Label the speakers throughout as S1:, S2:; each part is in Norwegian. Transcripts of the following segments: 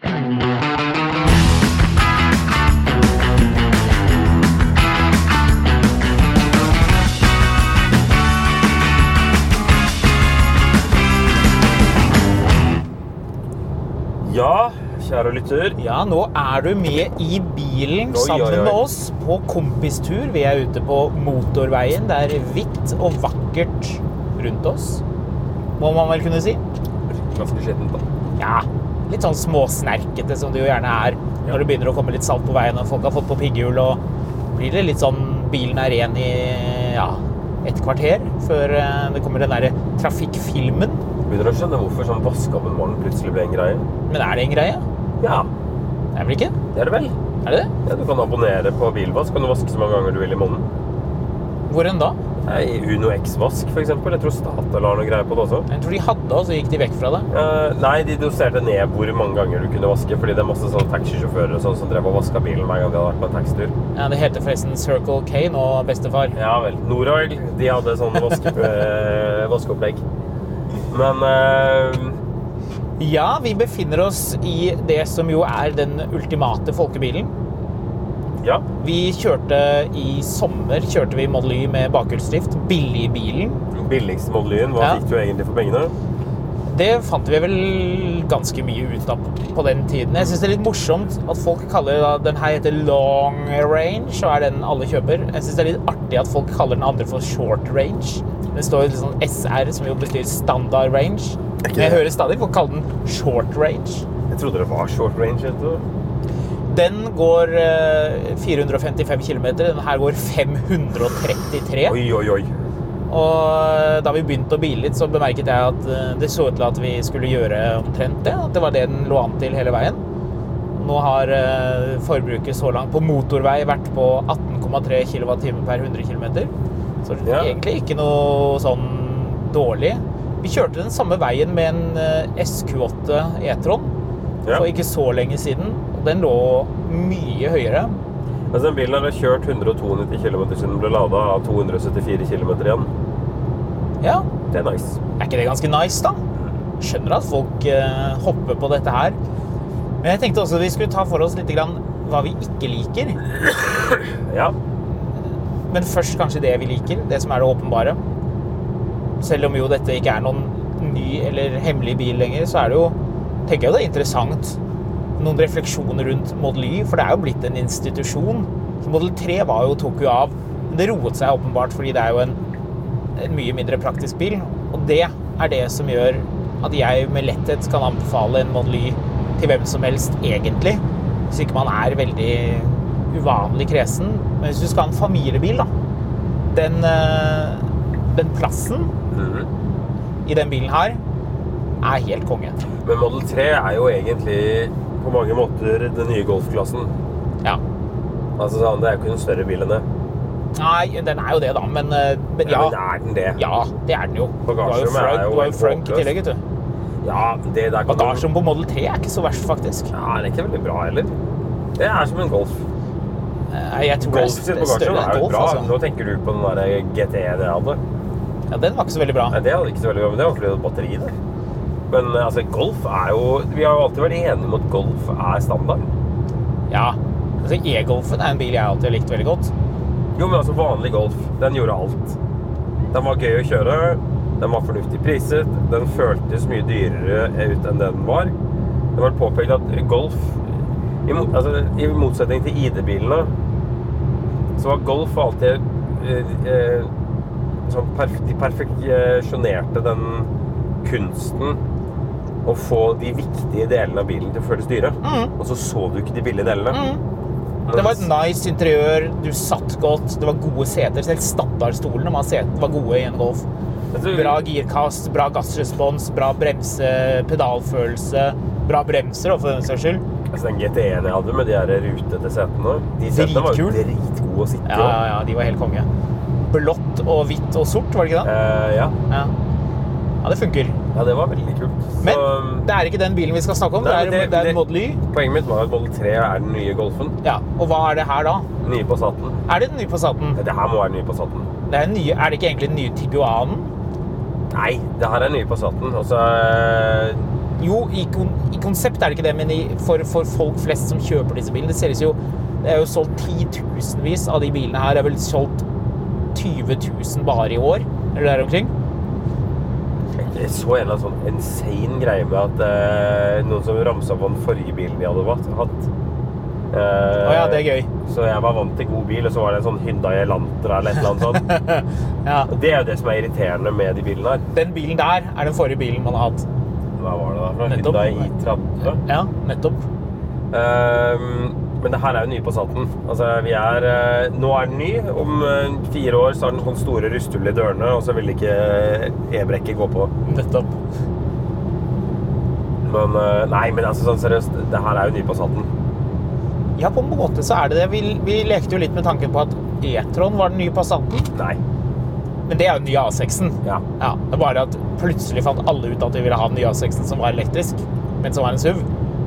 S1: Ja, kjære lytter.
S2: Ja, nå er du med i bilen
S1: Oi,
S2: sammen
S1: oi, oi.
S2: med oss på kompistur. Vi er ute på motorveien. Det er hvitt og vakkert rundt oss, må man vel kunne si.
S1: Ganske skjettent, da.
S2: Ja, litt sånn småsnerkete som det jo gjerne er når det begynner å komme litt salt på veien og folk har fått på pigghjul og blir det litt sånn bilen er ren i ja, et kvarter før eh, det kommer den derre trafikkfilmen.
S1: Begynner å skjønne hvorfor sånn vaske opp en morgen plutselig ble en greie.
S2: Men er det en greie?
S1: Ja,
S2: Det er vel ikke?
S1: det er det vel.
S2: Er det det?
S1: Ja, du kan abonnere på bilvask. Kan du vaske så mange ganger du vil i måneden.
S2: Hvor enn da?
S1: Nei, Uno X-vask, eksempel. Jeg tror Statoil har noe greier på det også.
S2: Jeg tror de hadde, og så gikk de vekk fra det.
S1: Eh, nei, de doserte ned hvor mange ganger du kunne vaske, fordi det er masse sånne taxisjåfører og sånn som drev og vaska bilen hver gang de hadde vært på en taxitur.
S2: Ja, Det heter forresten Circle K nå, bestefar.
S1: Ja vel. Noroil, de hadde sånn vaske, eh, vaskeopplegg. Men eh,
S2: Ja, vi befinner oss i det som jo er den ultimate folkebilen.
S1: Ja.
S2: Vi kjørte i sommer kjørte vi Model Y med bakhjulsdrift. Billigbilen.
S1: Billigste Model Y-en, hva
S2: Ja.
S1: fikk du egentlig for pengene?
S2: Det fant vi vel ganske mye ut av på den tiden. Jeg syns det er litt morsomt at folk kaller da, den her heter long range, og er den alle kjøper. Jeg syns det er litt artig at folk kaller den andre for short range. Det står litt sånn SR, som jo betyr standard range. Men jeg hører stadig folk kalle den short range.
S1: Jeg trodde det var short range. vet du.
S2: Den går eh, 455 km. Den her går 533.
S1: Oi, oi, oi.
S2: Og da vi begynte å bile litt, så bemerket jeg at eh, det så ut til at vi skulle gjøre omtrent det. At det var det den lå an til hele veien. Nå har eh, forbruket så langt på motorvei vært på 18,3 kWt per 100 km. Så det er egentlig ikke noe sånn dårlig. Vi kjørte den samme veien med en eh, SQ8 E-tron for ikke så lenge siden. Og den lå mye høyere.
S1: Altså, den bilen har kjørt 192 km siden den ble lada av 274 km igjen.
S2: Ja,
S1: Det er nice.
S2: Er ikke det ganske nice, da? Skjønner at folk eh, hopper på dette her. Men jeg tenkte også vi skulle ta for oss litt grann hva vi ikke liker.
S1: Ja.
S2: Men først kanskje det vi liker, det som er det åpenbare. Selv om jo dette ikke er noen ny eller hemmelig bil lenger, så er det jo tenker jeg det er interessant. Noen refleksjoner rundt Model Y, for det er jo blitt en institusjon. Så Model 3 var jo, tok jo av. Men det roet seg åpenbart fordi det er jo en, en mye mindre praktisk bil. Og det er det som gjør at jeg med letthet kan anbefale en Model Y til hvem som helst, egentlig. Hvis ikke man er veldig uvanlig kresen. Men hvis du skal ha en familiebil, da Den, eh, den plassen
S1: Mhm.
S2: i den bilen her er helt konge.
S1: Men Model 3 er jo egentlig på mange måter den nye golfklassen.
S2: Ja.
S1: Altså, sånn, Det er jo ikke en større bil enn det.
S2: Nei, den er jo det, da, men, eh, men ja.
S1: Men er den det?
S2: Ja, det er den jo. Du
S1: Bagasjerommet er jo
S2: du har jo frunk i tillegg, vet du.
S1: Ja, det der kan
S2: Bagasjen på Model 3 er ikke så verst, faktisk.
S1: Ja, den er ikke veldig bra heller. Det er som en Golf.
S2: Nei, Jeg tror
S1: Golf sitt
S2: er
S1: bagasjerom er jo
S2: Golf,
S1: bra.
S2: altså.
S1: Nå tenker du på den der GT-en jeg hadde.
S2: Ja, den var ikke så veldig bra.
S1: Nei, det hadde ikke så veldig bra, men det var fordi det hadde batteri der. Men eh, altså, Golf er jo Vi har jo alltid vært enige om at Golf er standard.
S2: Ja. Altså, E-Golfen er en bil jeg alltid har likt veldig godt.
S1: Jo, men altså vanlig Golf, den gjorde alt. Den var gøy å kjøre. Den var fornuftig priset. Den føltes mye dyrere ut enn det den var. Det var påpekt at Golf, i, altså, i motsetning til ID-bilene, så var Golf alltid eh, eh, sånn perf De perfeksjonerte den kunsten å få de viktige delene av bilen til å føles dyre. Og så så du ikke de billige delene.
S2: Det var et nice interiør, du satt godt, det var gode seter. Selv standardstolene var, var gode i en Golf. Bra girkast, bra gassrespons, bra bremse, pedalfølelse, bra bremser, for den saks skyld.
S1: Altså den GT-en jeg hadde med de her rutete setene, de setene var jo dritgode å sitte i.
S2: Ja, ja, ja, de var helt konge. Blått og hvitt og sort, var det ikke det?
S1: Uh, ja.
S2: Ja. Ja, det funker.
S1: ja, det var veldig kult.
S2: Men det er ikke den bilen vi skal snakke om.
S1: Nei,
S2: Det er,
S1: det-
S2: det er en Model Y.
S1: poenget mitt var at Model 3 er den nye Golfen.
S2: Ja, og hva er det her da?
S1: Nye Passaten.
S2: Er det den nye Passaten?
S1: Det her må være den nye Passaten.
S2: Det er, nye, er det ikke egentlig den nye Tiguanen?
S1: Nei, det her er den nye Passaten. Og så
S2: Jo, i, kon i konsept er det ikke det, men i, for, for folk flest som kjøper disse bilene, det ser ut jo Det er jo solgt titusenvis av de bilene her. Det er vel solgt 20 000 bare i år, eller der omkring.
S1: Jeg så en eller annen sånn insane greie med at eh, noen som ramsa på den forrige bilen de hadde hatt. Eh,
S2: Å ja, det er gøy.
S1: Så jeg var vant til god bil, og så var det en sånn Hyundai Elantra eller et eller annet sånt.
S2: Ja.
S1: Og det er jo det som er irriterende med de bilene her.
S2: Den bilen der er den forrige bilen man har hatt.
S1: Hva var det da? Fra
S2: Nettopp.
S1: Hyundai i30?
S2: Ja, nettopp.
S1: Ehm, men det her er jo nye Passaten. Altså, vi er, eh, nå er den ny. Om eh, fire år så har den sånne store rusthull i dørene, og så vil ikke e-brekket gå på.
S2: Nettopp.
S1: Men eh, nei, men altså sånn seriøst, det her er jo nye Passaten.
S2: Ja, på en måte så er det det. Vi, vi lekte jo litt med tanken på at E-tron var den nye Passaten.
S1: Nei.
S2: Men det er jo den nye A6-en.
S1: Ja.
S2: Ja, det er bare at plutselig fant alle ut at de ville ha den nye A6-en som var elektrisk, men som var en SUV.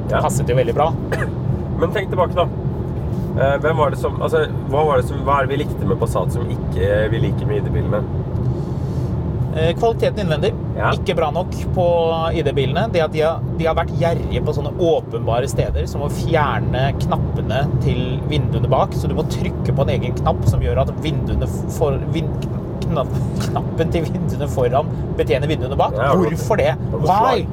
S2: Det
S1: Ja.
S2: passet jo veldig bra.
S1: Men tenk tilbake, da. Eh, hvem var det som, altså, hva, var det som, hva er det vi likte med Passat som ikke vi liker med ID-bilene?
S2: Eh, Kvaliteten innvendig,
S1: Ja.
S2: ikke bra nok på ID-bilene. Det at de har, de har vært gjerrige på sånne åpenbare steder, som å fjerne knappene til vinduene bak. Så du må trykke på en egen knapp som gjør at vinduene for, vind, knapp, knappen til vinduene foran betjener vinduene bak.
S1: Ja,
S2: Hvorfor det? Why?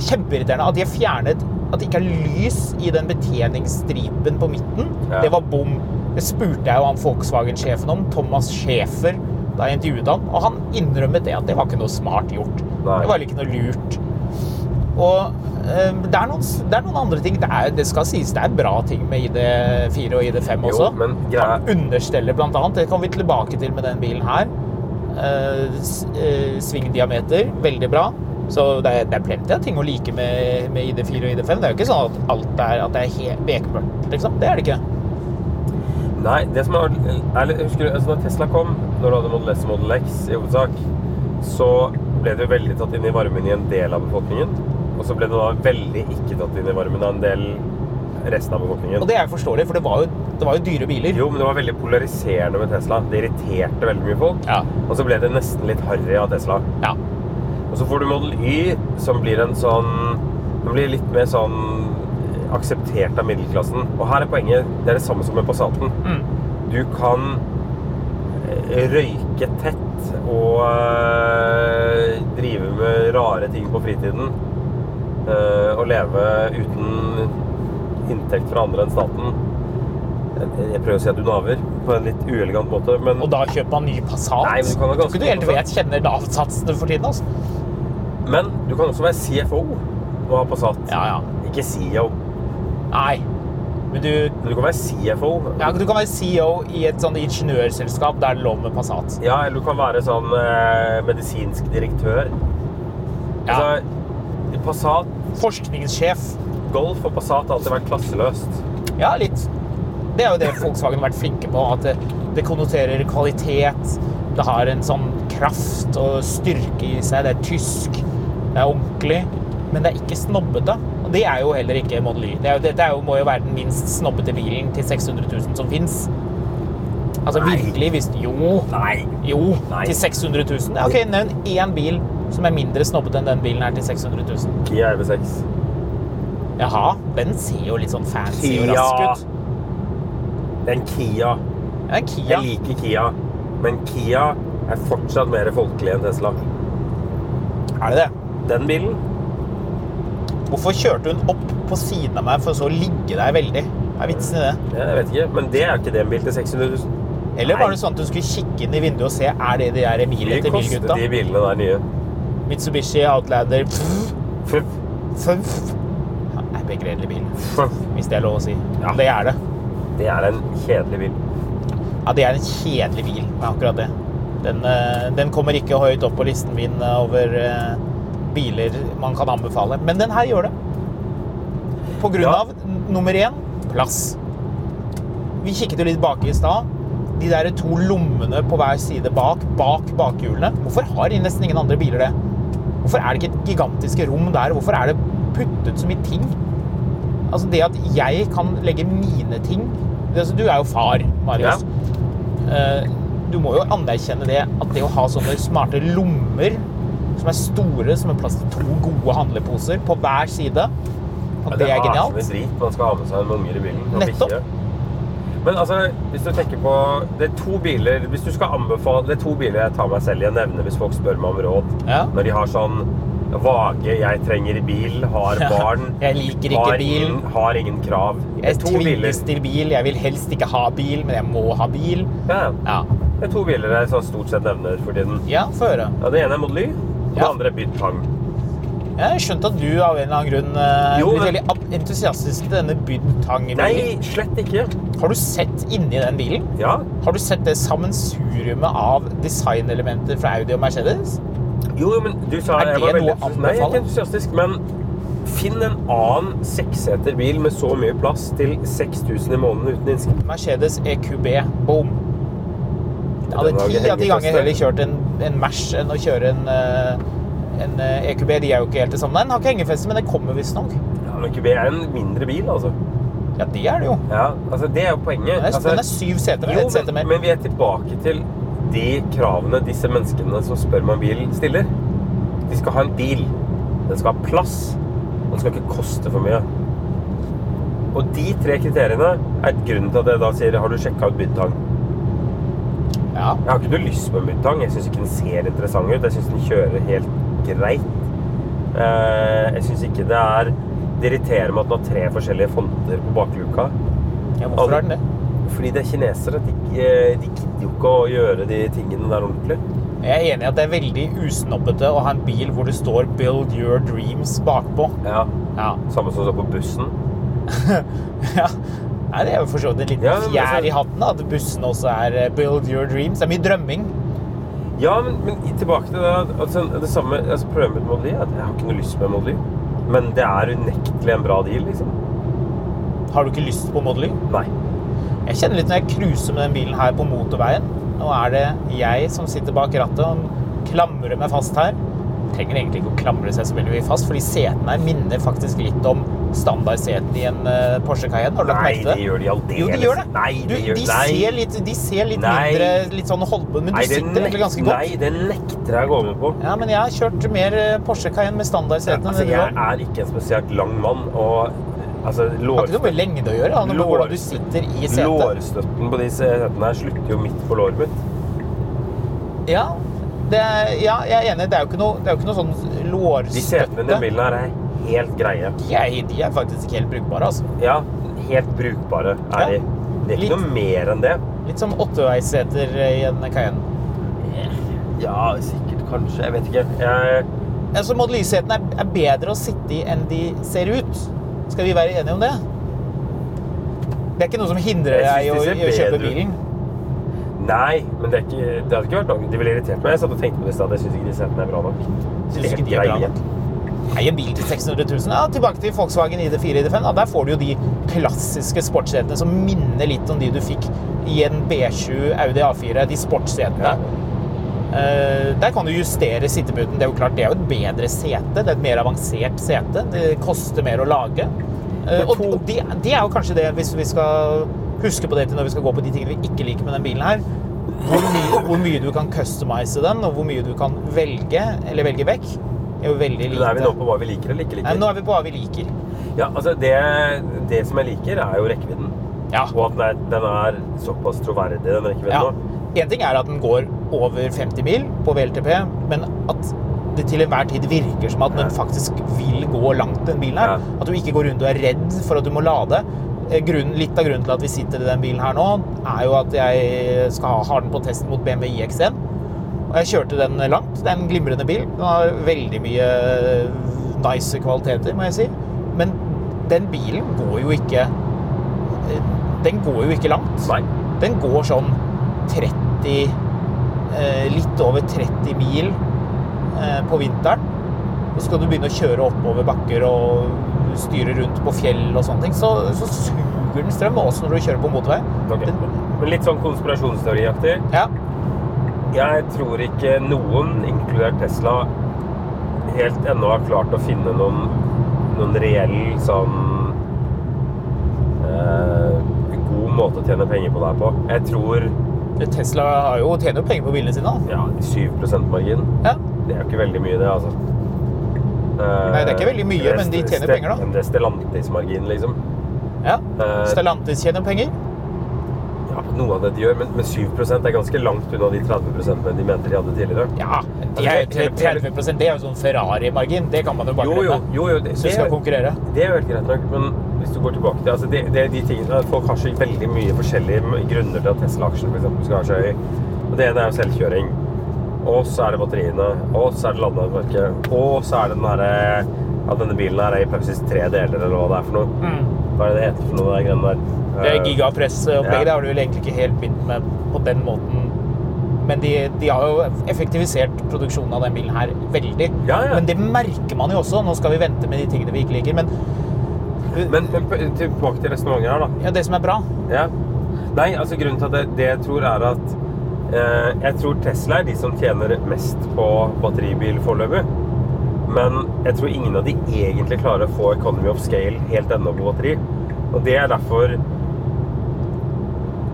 S2: Kjempeirriterende at de har fjernet at det ikke er lys i den betjeningsstripen på midten.
S1: Ja.
S2: Det var bom. Det spurte jeg jo han Volkswagen-sjefen om, Thomas Schäfer, da jeg intervjuet han, og han innrømmet det at det var ikke noe smart gjort.
S1: Nei.
S2: Det var ikke noe lurt. Og eh, det, er noen, det er noen andre ting. Det, er, det skal sies det er bra ting med ID4 og ID5
S1: Jo,
S2: også.
S1: men greia-
S2: Understellet blant annet, det kommer vi tilbake til med den bilen her. Eh, eh, svingdiameter, veldig bra. Så det er, det er plenty av ting å like med, med ID4 og ID5. Det er jo ikke sånn at alt er, at det er helt bekmørkt, liksom. Det er det ikke.
S1: Nei, det som er, er Husker du, altså når Tesla kom, når du hadde Model S og Model X i hovedsak, så ble det jo veldig tatt inn i varmen i en del av befolkningen. Og så ble det da veldig ikke tatt inn i varmen av en del resten av befolkningen.
S2: Og det er forståelig, for det var jo, det var jo dyre biler.
S1: Jo, men det var veldig polariserende med Tesla. Det irriterte veldig mye folk.
S2: Ja.
S1: Og så ble det nesten litt harry av Tesla.
S2: Ja.
S1: Og så får du Model Y, som blir en sånn Den blir litt mer sånn akseptert av middelklassen. Og her er poenget. Det er det samme som med Passaten.
S2: Mm.
S1: Du kan eh, røyke tett og øh, drive med rare ting på fritiden. Øh, og leve uten inntekt fra andre enn staten. Jeg- prøver å si at du naver på en litt uelegant måte, men
S2: Og da kjøper man ny Passat.
S1: Nei, men du kan
S2: Tror ikke du helt vet kjenner Nav-satsene for tiden, altså.
S1: Men du kan også være CFO og ha Passat.
S2: Ja, ja.
S1: Ikke CEO.
S2: Nei. Men du,
S1: Men du kan være CFO.
S2: ja, du kan være CEO i et sånn ingeniørselskap der det er lov med Passat.
S1: Ja, eller du kan være sånn eh, medisinsk direktør.
S2: Ja.
S1: Altså, Passat,
S2: Forskningssjef.
S1: Golf og Passat har alltid vært klasseløst.
S2: Ja, litt. Det er jo det Volkswagen har vært flinke på. At det, det konnoterer kvalitet. Det har en sånn kraft og styrke i seg. Det er tysk. Det er ordentlig. Men det er ikke snobbete. Og det er jo heller ikke Model Y. Det er jo, dette er jo, må jo være den minst snobbete bilen til 600 000 som fins. Altså
S1: Nei.
S2: virkelig, hvis Jo.
S1: Nei.
S2: Jo,
S1: Nei.
S2: til 600 000. Ja, ok, Nevn én bil som er mindre snobbete enn den bilen er til 600 000.
S1: Kia EV6.
S2: Jaha, den ser jo litt sånn fancy og rask ut.
S1: Det er en Kia.
S2: En Kia.
S1: Jeg liker Kia, men Kia er fortsatt mer folkelig enn Tesla.
S2: Er det det?
S1: Den bilen
S2: Hvorfor kjørte hun opp på siden av meg for så å ligge der veldig? Hva er vitsen i det?
S1: Jeg vet ikke, men det er ikke det en bil til 600 000.
S2: Eller var det sånn at du skulle kikke inn i vinduet og se er det de der bilene
S1: til
S2: bilgutta?
S1: de bilene der nye?
S2: Mitsubishi Outlander pff,
S1: Fuff,
S2: pff. Er begredelig bil,
S1: fuff.
S2: hvis det er lov å si.
S1: Ja.
S2: Det er det.
S1: Det er en kjedelig bil.
S2: Ja, det er en kjedelig bil Det er akkurat det. Den, eh, den kommer ikke høyt opp på listen min eh, over eh, biler man kan anbefale. Men den her gjør det. På grunn
S1: Ja.
S2: av nummer én plass. Vi kikket jo litt bak i stad. De der to lommene på hver side bak, bak bakhjulene. Hvorfor har de nesten ingen andre biler det? Hvorfor er det ikke et gigantiske rom der? Hvorfor er det puttet så mye ting? Altså det at jeg kan legge mine ting altså, Du er jo far, Marius. Eh, Du må jo anerkjenne det at det å ha sånne smarte lommer som er store, som har plass til to gode handleposer på hver side, at det er genialt.
S1: Det er drit man skal ha med seg en unger i bilen.
S2: Nettopp.
S1: bikkje. Men altså, hvis du tenker på Det er to biler Hvis du skal anbefale Det er to biler jeg tar meg selv i å nevne hvis folk spør meg om råd.
S2: Ja.
S1: Når de har sånn vage 'jeg trenger bil', har barn
S2: Jeg liker
S1: har
S2: bil.
S1: Ingen, har ingen krav.
S2: Jeg
S1: to
S2: tvinges til bil. Jeg vil helst ikke ha bil, men jeg må ha bil.
S1: Ja,
S2: Ja,
S1: det er to biler jeg stort sett nevner for tiden.
S2: ja få høre.
S1: Ja, det ene er Model Y, og det
S2: Ja.
S1: andre er Bydd Tang.
S2: Jeg har skjønt at du av en eller annen grunn eh,
S1: Jo,
S2: blir
S1: men-
S2: veldig entusiastisk til denne Byd Tang-bilen.
S1: Nei, slett ikke.
S2: Har du sett inni den bilen?
S1: Ja.
S2: Har du sett det sammensuriumet av designelementer fra Audi og Mercedes?
S1: Jo, men du sa
S2: Er
S1: jeg var veldig entusiastisk. Nei, jeg er ikke entusiastisk, men finn en annen seksseter bil med så mye plass til 6000 i måneden uten innskrift.
S2: Mercedes EQB. Boom. Jeg hadde ti av
S1: de
S2: ganger heller kjørt en, en Merc enn å kjøre en, eh, en eh, EQB. De er jo ikke helt det samme. Den har ikke hengefeste, men den kommer visstnok.
S1: Ja, men QB er en mindre bil, altså.
S2: Ja, det er det jo.
S1: Ja, altså det er jo poenget.
S2: Den er,
S1: altså,
S2: den er syv seter.
S1: jo, men,
S2: mer.
S1: men vi er tilbake til de kravene disse menneskene som spør meg om bil, stiller. De skal ha en bil. Den skal ha plass. Den skal ikke koste for mye. Og de tre kriteriene er grunnen til at jeg da sier har du sjekka ut Bytang?
S2: Ja.
S1: Jeg har ikke noe lyst på en Bytang. Jeg syns ikke den ser interessant ut. Jeg syns den kjører helt greit. Eh, Jeg syns ikke det er Det irriterer meg at den har tre forskjellige fonter på bakluka.
S2: ja, hvorfor er den det?
S1: Fordi det er kinesere. De, de gidder jo ikke å gjøre de tingene der ordentlig.
S2: Jeg er enig i at det er veldig usnobbete å ha en bil hvor det står 'Build your dreams' bakpå.
S1: Ja,
S2: Ja.
S1: Samme som står på bussen.
S2: ja. Nei, det er jo for så vidt en liten
S1: Ja, men
S2: fjær
S1: altså-
S2: i hatten, at bussen også er eh, 'Build your dreams'. Det er mye drømming.
S1: Ja, men, men tilbake til det. Altså, det samme, altså, Problemet med Model Y er at jeg har ikke noe lyst på en Model Y. Men det er unektelig en bra deal, liksom.
S2: Har du ikke lyst på Model Y?
S1: Nei.
S2: Jeg kjenner litt når jeg cruiser med den bilen her på motorveien. Nå er det jeg som sitter bak rattet og klamrer meg fast her. Trenger egentlig ikke å klamre seg så veldig mye fast, fordi setene her minner faktisk litt om standardsetene i en eh, Porsche Cayenne. Har du lagt
S1: Nei,
S2: merke til
S1: det gjør de aldeles.
S2: Jo, de gjør det.
S1: Nei,
S2: du,
S1: de gjør nei.
S2: ser litt, de ser litt
S1: Nei.
S2: mindre litt sånn holdbare men du
S1: Nei, det
S2: sitter egentlig ganske godt.
S1: Nei, det nekter jeg å gå med på.
S2: Ja, men jeg har kjørt mer eh, Porsche Cayenne med standardsetene
S1: Altså,
S2: enn det du
S1: jeg er ikke en spesielt lang mann, og altså,
S2: har ikke noe med lengde å gjøre, Da,
S1: Lår-
S2: du sitter i setet.
S1: lårstøtten på de setene her slutter jo midt på låret mitt.
S2: Ja, det er, ja, jeg er enig. Det er jo ikke noe, det jo ikke noe sånn lårstøtte.
S1: De setene i den
S2: lårstøtte.
S1: bilen her er helt greie.
S2: De er, de er faktisk helt brukbare, altså.
S1: Ja, helt brukbare er de. Det er
S2: Litt.
S1: ikke noe mer enn det.
S2: Litt som åtteveisseter i en Cayenne.
S1: Ja, sikkert, kanskje. Jeg vet ikke. Jeg,
S2: Altså, Model Y-setene er, er bedre å sitte i enn de ser ut. Skal vi være enige om det? Det er ikke noe som hindrer deg i å,
S1: synes
S2: å kjøpe bilen.
S1: nei, men det, er ikke, det hadde ikke vært noe. Det ville irritert meg. Jeg satt og tenkte på det i stad. Jeg syns ikke de er bra nok.
S2: Ikke
S1: helt
S2: de er bra nok? Nei, en bil til 600 000. Ja, tilbake til Volkswagen ID4 ID5. Ja, Der får du jo de klassiske sportssetene som minner litt om de du fikk i en B7 Audi A4. De sportssetene. Eh, der kan du justere sitteputen. Det er jo klart, det er jo et bedre sete. Det er et mer avansert sete. Det koster mer å lage. Eh, og det, de er jo kanskje det, hvis vi skal huske på det til når vi skal gå på de tingene vi ikke liker med den bilen her. Hvor mye, hvor mye du kan customize den, og hvor mye du kan velge eller velge vekk. Er jo veldig lite.
S1: Nå er vi nå på hva vi liker eller ikke
S2: Nei,
S1: liker?
S2: nå er vi på hva vi liker.
S1: Ja, altså det, det som jeg liker, er jo rekkevidden.
S2: Ja.
S1: Og at den er, den er såpass troverdig, den rekkevidden
S2: ja.
S1: nå.
S2: En ting er at den går over 50 mil på VLTP, men at det til enhver tid virker som at den faktisk vil gå langt, den bilen her. At du ikke går rundt og er redd for at du må lade. Eh, Grunnen, litt av grunnen til at vi sitter i den bilen her nå, er jo at jeg skal ha, har den på test mot BMW iX1. Og jeg kjørte den langt. Det er en glimrende bil. Den har veldig mye nice kvaliteter, må jeg si. Men den bilen går jo ikke eh, Den går jo ikke langt. Den går sånn 30 eh, Litt over 30 mil eh, på vinteren. Og skal du begynne å kjøre oppover bakker og styre rundt på fjell og sånne ting, så, så suger den strøm også når du kjører på motorvei. Okay.
S1: Men litt sånn konspirasjonsteoriaktig.
S2: ja,
S1: Jeg tror ikke noen, inkludert Tesla, helt ennå har klart å finne noen, noen reell sånn eh, god måte å tjene penger på det her på. Jeg tror
S2: Tesla har jo, tjener jo penger på bilene sine. da.
S1: ja, 7% margin.
S2: Ja.
S1: Det er jo ikke veldig mye, det, altså.
S2: Nei, det er ikke veldig mye, men de tjener penger, da.
S1: Det er Stellantis-margin, liksom.
S2: ja.
S1: Eh,
S2: Stellantis tjener penger.
S1: Ja, noe av det de gjør, men, men 7 er ganske langt unna de 30 de mente de hadde tidligere.
S2: Ja, de er,
S1: Altså,
S2: 30% det er jo sånn Ferrari-margin. Det kan man jo bare
S1: glemme. jo, jo, jo det, det,
S2: skal konkurrere.
S1: det er jo helt greit nok, men hvis du går tilbake til altså det, det de tingene, Folk har så veldig mye forskjellige grunner til at Tesla-aksjen skal være så høy. Og Det ene er jo selvkjøring. Og så er det batteriene. Og så er det landemerket. Og så er det den herre Ja, denne bilen her er i Pepsis tre deler, eller hva det er for noe. Hva er det det heter for noe, de greiene der?
S2: Det er
S1: gigapressopplegget.
S2: gigapress-opplegget.
S1: Ja.
S2: Det har du vel egentlig ikke helt begynt med på den måten. Men de, de har jo effektivisert produksjonen av den bilen her veldig.
S1: Ja, ja.
S2: Men det merker man jo også. Nå skal vi vente med de tingene vi ikke liker. Men,
S1: Men, men tilbake til resonnementet her, da.
S2: ja, det som er bra
S1: Ja. Nei, altså grunnen til at det, det jeg tror er at eh, Jeg tror Tesla er de som tjener mest på batteribil foreløpig. Men jeg tror ingen av de egentlig klarer å få economy of scale helt ennå på batteri. Og det er derfor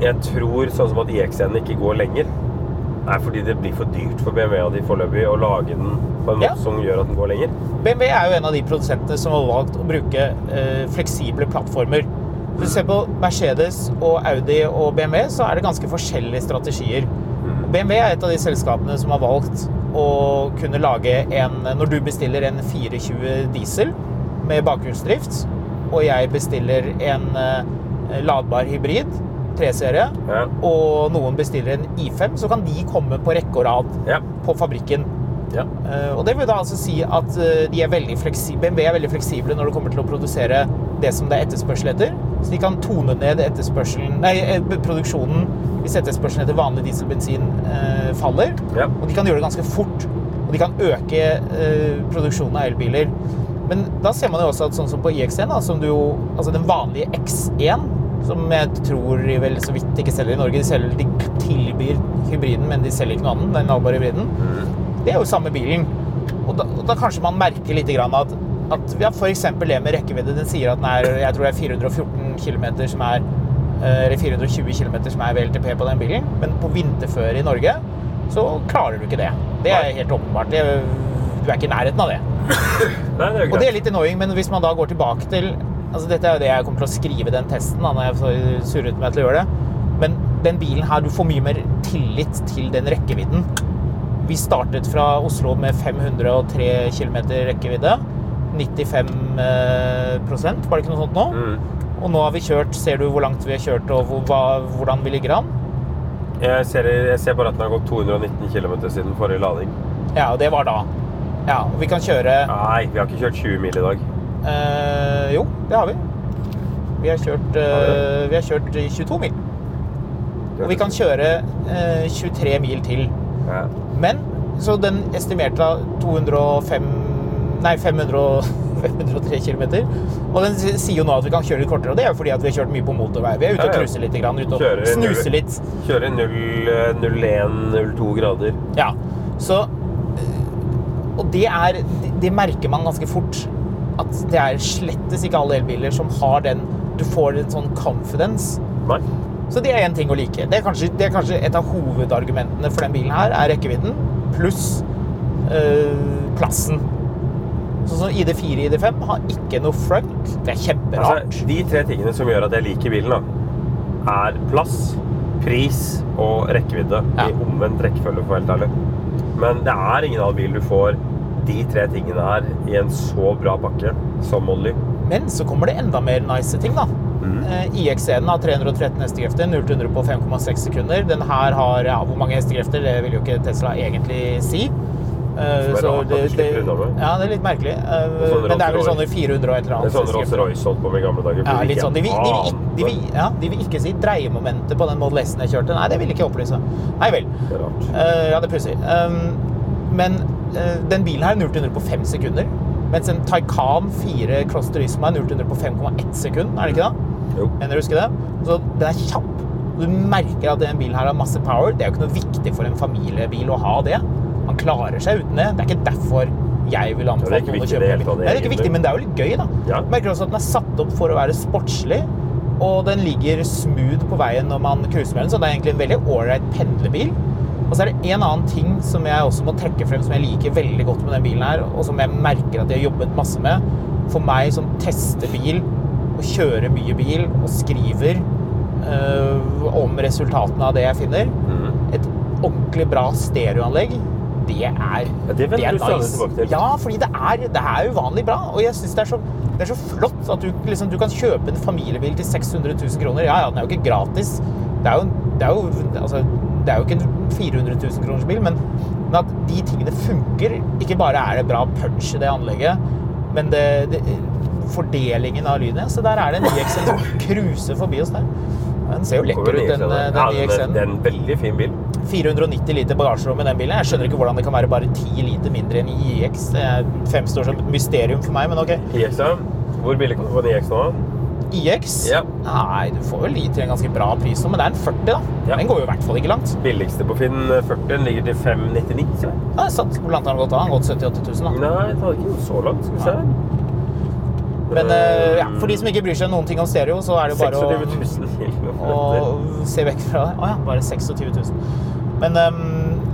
S1: jeg tror sånn som at IX-en ikke går lenger. Er fordi det blir for dyrt for BMW og de foreløpig å lage den på en
S2: Ja.
S1: måte som gjør at den går lenger.
S2: BMW er jo en av de produsentene som har valgt å bruke eh, fleksible plattformer. Hvis du ser på Mercedes og Audi og BMW, så er det ganske forskjellige strategier. BMW er et av de selskapene som har valgt å kunne lage en Når du bestiller en 420 diesel med bakhjulsdrift, og jeg bestiller en eh, ladbar hybrid 3-serie,
S1: Ja.
S2: og noen bestiller en I5, så kan de komme på rekke og rad
S1: Ja.
S2: på fabrikken.
S1: ja.
S2: Uh, Og det vil da altså si at eh, de er veldig BMW er veldig fleksible når det kommer til å produsere det som det er etterspørsel etter. Så de kan tone ned nei, eh, produksjonen hvis etterspørselen etter vanlig dieselbensin uh, faller.
S1: Ja.
S2: Og de kan gjøre det ganske fort. Og de kan øke uh, produksjonen av elbiler. Men da ser man jo også at sånn som på IX1, da, som du Altså den vanlige X1, som jeg tror de vel så vidt ikke selger i Norge. De, selger, de tilbyr hybriden, men de selger ikke noe annet. Den ladbare hybriden. Det er jo samme bilen. Og da, og da kanskje man merker litt at, at ja, f.eks. det med rekkevidde. Den sier at den er jeg tror det er 414 km som er eh, eller 420 km som er VLTP på den bilen. Men på vinterføre i Norge så klarer du ikke det. Det er helt åpenbart. Det, du er ikke i nærheten av det.
S1: Nei, det
S2: Og det er litt annoying, men hvis man da går tilbake til altså Dette er jo det jeg kommer til å skrive den testen, da, når jeg surret meg til å gjøre det. Men den bilen her, du får mye mer tillit til den rekkevidden. Vi startet fra Oslo med 503 km rekkevidde. 95 eh, prosent, var det ikke noe sånt nå?
S1: Mm.
S2: Og nå har vi kjørt, ser du hvor langt vi har kjørt og hvor, hva, hvordan vi ligger an?
S1: Jeg ser, jeg ser bare at den har gått 219 km siden forrige lading.
S2: Ja, og det var da. Ja, og vi kan kjøre
S1: Nei, vi har ikke kjørt 20 mil i dag.
S2: Eh, jo, det har vi. Vi har kjørt, eh, vi har kjørt 22 mil. Og vi kan kjøre eh, 23 mil til.
S1: Ja.
S2: Men så den estimerte 205 Nei, 500, 503 km. Og den sier jo nå at vi kan kjøre litt kortere, og det er jo fordi at vi har kjørt mye på motorvei. Vi er ute og
S1: Ja, ja.
S2: cruiser litt, grann, ute og snuser litt.
S1: Kjører 0,1-0,2 grader.
S2: Ja, så øh, Og det er det- Det merker man ganske fort. At det er slettes ikke alle elbiler som har den Du får en sånn confidence.
S1: Nei.
S2: Så det er én ting å like. Det er, kanskje, det er kanskje et av hovedargumentene for den bilen her, er rekkevidden pluss øh, plassen. Sånn som ID4 ID5 har ikke noe front. Det er kjemperart.
S1: Altså, de tre tingene som gjør at jeg liker bilen, da, er plass, pris og rekkevidde.
S2: Ja.
S1: I omvendt rekkefølge, for å være helt ærlig. Men det er ingen annen bil du får de tre tingene her i en så bra pakke som Molly.
S2: Men så kommer det enda mer nice ting, da.
S1: Mm.
S2: Eh, IX1 har 313 hestekrefter, 0-100 på 5,6 sekunder. Den her har ja, Hvor mange hestekrefter, det vil jo ikke Tesla egentlig si.
S1: Uh,
S2: så
S1: rart det, det.
S2: Ja, det er litt merkelig.
S1: Uh,
S2: men det er vel sånne 400 og et eller annet.
S1: Det er sånn. Rolls-Royce holdt på med i gamle dager.
S2: Ja, litt sånn. De vil, de, vil, de, vil, ja, de vil ikke si dreiemomentet på den Model S-en jeg kjørte. Nei, det vil ikke jeg opplyse. Nei vel.
S1: Det er rart.
S2: Uh, ja, det er pussig. Um, men den bilen her er 0-100 på 5 sekunder. Mens en Taycan 4 Cross Turismo er 0-100 på 5,1 sekund. Er det ikke det?
S1: Jo.
S2: Mener du husker det? Så den er kjapp. Du merker at den bilen her har masse power. Det er jo ikke noe viktig for en familiebil å ha det. Man klarer seg uten det. Det er ikke derfor jeg vil anbefale noen å kjøpe bil. det er ikke viktig, men det er jo litt gøy, da.
S1: Ja.
S2: Merker også at den er satt opp for å være sportslig, og den ligger smooth på veien når man cruiser med den, så det er egentlig en veldig ålreit pendlebil. Og så er det en annen ting som jeg også må trekke frem, som jeg liker veldig godt med den bilen her, og som jeg merker at jeg har jobbet masse med. For meg som tester bil, og kjører mye bil, og skriver øh, om resultatene av det jeg finner,
S1: mm.
S2: et ordentlig bra stereoanlegg, det er,
S1: Ja, det stadig tilbake til.
S2: Ja, fordi det er, det er uvanlig bra. Og jeg syns det, er så- det er så flott at du, liksom, du kan kjøpe en familiebil til 600 000 kroner. Ja, ja, den er jo ikke gratis. Det er jo, det er jo, altså, det er jo ikke en 400 000 kroners bil, men, men at de tingene funker. Ikke bare er det bra punch i det anlegget, men det, det, fordelingen av lyden. Så der er det en IXN som cruiser forbi oss der. Den ser jo lekker ut, den,
S1: den
S2: den
S1: Ja, er- Det er en veldig fin bil.
S2: 490 liter bagasjerom i den bilen. Jeg skjønner ikke hvordan det kan være bare 10 liter mindre enn IX. Det fremstår som et mysterium for meg, men ok.
S1: IX. Hvor billig kan du få en IX nå?
S2: IX?
S1: Ja.
S2: Nei, du får vel de til en ganske bra pris nå, men det er en 40, da.
S1: Ja.
S2: Den går jo i hvert fall ikke langt.
S1: Billigste på Finn 40 den ligger til 599.
S2: Ja, er sant. Hvor langt har den gått da? Den har gått 70 000-80 000, da.
S1: Nei, det har ikke så langt. Skal vi se.
S2: Men eh, ja, for de som ikke bryr seg noen ting om stereo, så er det bare å
S1: 26 000 kilometer.
S2: og se vekk fra det. Å ja, bare 26 000. Men um,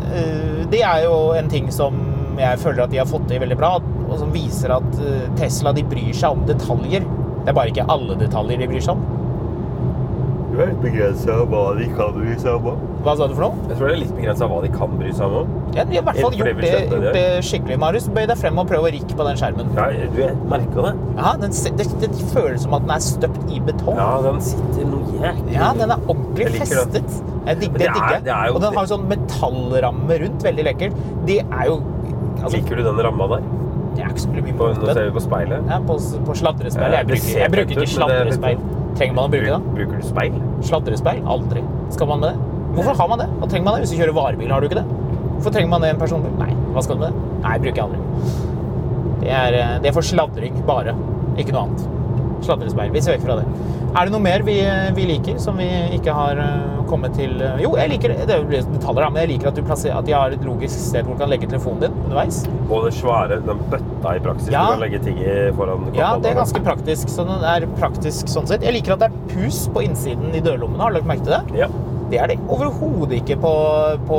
S2: eh, det er jo en ting som jeg føler at de har fått til veldig bra, og som viser at eh, Tesla de bryr seg om detaljer. Det er bare ikke alle detaljer de bryr seg om.
S1: Du er litt begrensa av hva de kan bry seg om.
S2: Hva sa du for noe?
S1: Jeg tror det er litt begrensa hva de kan bry seg om.
S2: Ja, de har i hvert fall gjort det, gjort
S1: det.
S2: skikkelig, Marius. Bøy deg frem og prøv å rikke på den skjermen.
S1: Ja, du, merka det.
S2: Ja, den, det, det føles som at den er støpt i betong.
S1: Ja, den sitter noe jæklig
S2: Ja, den er ordentlig
S1: det.
S2: festet. Jeg digger, det
S1: det er- det er jo-
S2: Og den har jo sånn metallramme rundt, veldig lekkert. De er jo altså,
S1: Liker du den ramma der?
S2: Jeg er ikke så mye
S1: På,
S2: hodet.
S1: nå ser vi på speilet.
S2: Ja, på, på sladrespeil. Jeg bruker, jeg bruker ikke
S1: det
S2: sladrespeil. Trenger man å bruke det?
S1: Bruker du speil?
S2: Sladrespeil? Aldri. Skal man med det? Hvorfor har man det? Hva trenger man det? Hvis du kjører varebil, har du ikke det? Hvorfor trenger man det i en personbil? Nei. Hva skal du med det? Nei, bruker jeg aldri. Det er, eh, det er for sladring, bare. Ikke noe annet. Sladrespeil. Vi ser vekk fra det. Er det noe mer vi, vi liker som vi ikke har eh, kommet til eh, Jo, jeg liker det. jo detaljer, da, men jeg liker at, du plasserer, at de har et logisk sted hvor du kan legge telefonen din underveis.
S1: Og det svære, den bøtta i praksis.
S2: Ja.
S1: Du kan legge ting i foran
S2: Ja, det er ganske praktisk. Så den er praktisk sånn sett. Jeg liker at det er pus på innsiden i dørlommene. Har du lagt merke til det?
S1: Ja.
S2: Det er det overhodet ikke på, på,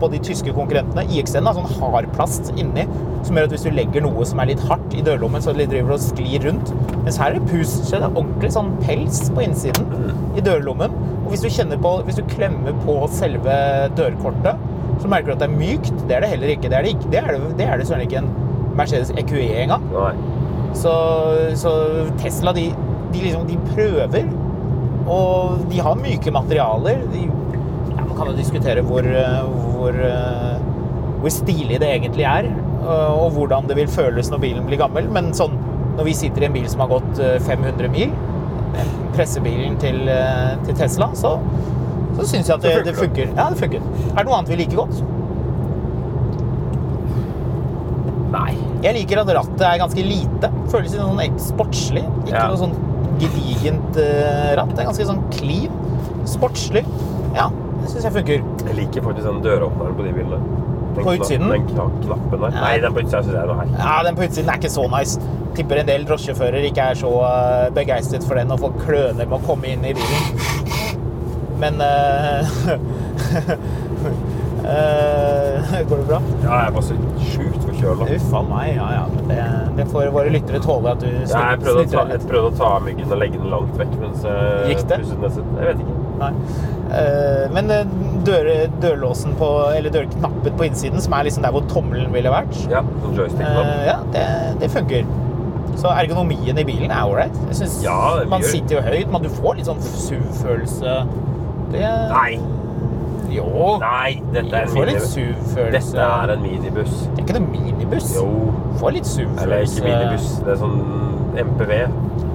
S2: på de tyske konkurrentene. IXN har sånn hardplast inni, som gjør at hvis du legger noe som er litt hardt i dørlommen, så det driver og sklir rundt. Mens her er det pus. Så det er ordentlig sånn pels på innsiden i dørlommen. Og hvis du kjenner på, hvis du klemmer på selve dørkortet, så merker du at det er mykt. Det er det heller ikke. Det er det, ikke. Det er det, det, er det søren ikke en Mercedes EQE engang.
S1: Nei.
S2: Så, så Tesla, de, de liksom, de prøver, og de har myke materialer. De, ja, man kan jo diskutere hvor, eh, hvor, eh, hvor stilig det egentlig er, eh, og hvordan det vil føles når bilen blir gammel. Men sånn, når vi sitter i en bil som har gått eh, 500 mil, pressebilen til, til Tesla, så, så syns jeg at det, det
S1: funker.
S2: Ja, det funker. Er det noe annet vi liker godt?
S1: Nei.
S2: Jeg liker at rattet er ganske lite. Føles litt sånn sportslig. Ikke
S1: Ja.
S2: noe sånn gedigent eh, ratt. Det er ganske sånn clean. Sportslig. Ja, det syns jeg funker.
S1: Jeg liker faktisk den døråpneren på de bilene. Den
S2: På utsiden?
S1: Den knappen der.
S2: Ja.
S1: Nei, den på utsiden syns jeg er noe her.
S2: Ja, Den på utsiden er ikke så nice. Tipper en del drosjefører ikke er så eh, begeistret for den og får kløner med å komme inn i bilen. Men uh, uh, Går det bra?
S1: Ja, jeg er bare forkjøla.
S2: Uff a meg. Ja, ja. Det, det får våre lyttere tåle at du
S1: Ja, jeg prøvde, å ta, jeg prøvde å ta av myggen og legge den langt vekk, mens jeg
S2: Gikk det?
S1: pusset. Jeg vet ikke.
S2: Nei. Eh, Men eh, dør, dørlåsen på, eller dørknappen på innsiden, som er liksom der hvor tommelen ville vært,
S1: Ja, sånn joystick-knapp.
S2: eh, ja, det, det funker. Så ergonomien i bilen er ålreit.
S1: Ja,
S2: Man
S1: gjør-
S2: sitter jo høyt, men du får litt sånn SUV-følelse. Det
S1: Nei.
S2: Jo.
S1: Nei, dette er en
S2: får litt. SUV-følelse.
S1: Dette er en minibuss.
S2: Det er ikke noe minibuss.
S1: Jo.
S2: Får litt
S1: Eller
S2: SUV-følelse.
S1: ikke minibuss, det er sånn MPV.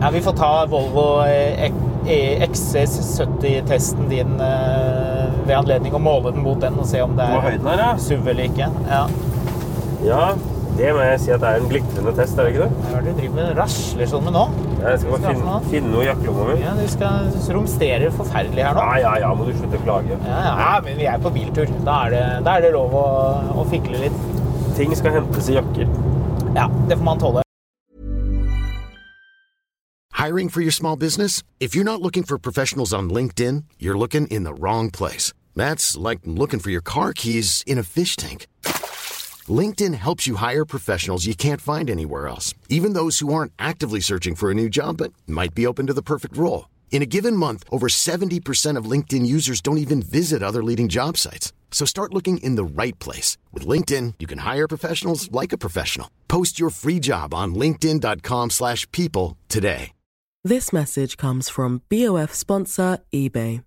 S2: Ja, vi får ta Volvo eh, E- XC70-testen din eh, ved anledning og måle den mot den og se om det er
S1: er, ja.
S2: SUV eller ikke. Ja.
S1: Ja, det må jeg si at det er en glitrende test, er det ikke det?
S2: Hva er det du driver med rasler sånn med nå?
S1: Jeg skal bare finne, finne noe i jakkelomma mi.
S2: Ja, Du skal romstere forferdelig her nå.
S1: Ja, ja, ja, må du slutte å klage.
S2: Ja, ja, ja, men vi er på biltur. Da er det, da er det lov å, å fikle litt.
S1: Ting skal hentes i jakker.
S2: Ja, det får man tåle.
S3: Hiring for your small business? If you're not looking for professionals on LinkedIn, you're looking in the wrong place. That's like looking for your car keys in a fish tank. LinkedIn helps you hire professionals you can't find anywhere else, even those who aren't actively searching for a new job but might be open to the perfect role. In a given month, over 70% of LinkedIn users don't even visit other leading job sites. So start looking in the right place. With LinkedIn, you can hire professionals like a professional. Post your free job on linkedin.com/people slash people today.
S4: This message comes from BOF sponsor eBay.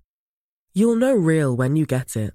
S4: You'll know real when you get it.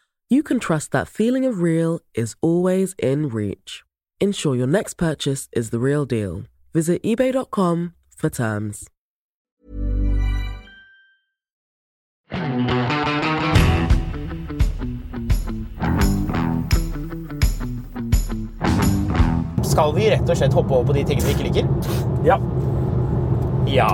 S4: you can trust that feeling of real is always in reach. Ensure your next purchase is the real deal. Visit eBay.com for terms.
S2: Skal vi rett og slett hoppe over på de tingene vi ikke liker?
S1: Ja.
S2: Ja.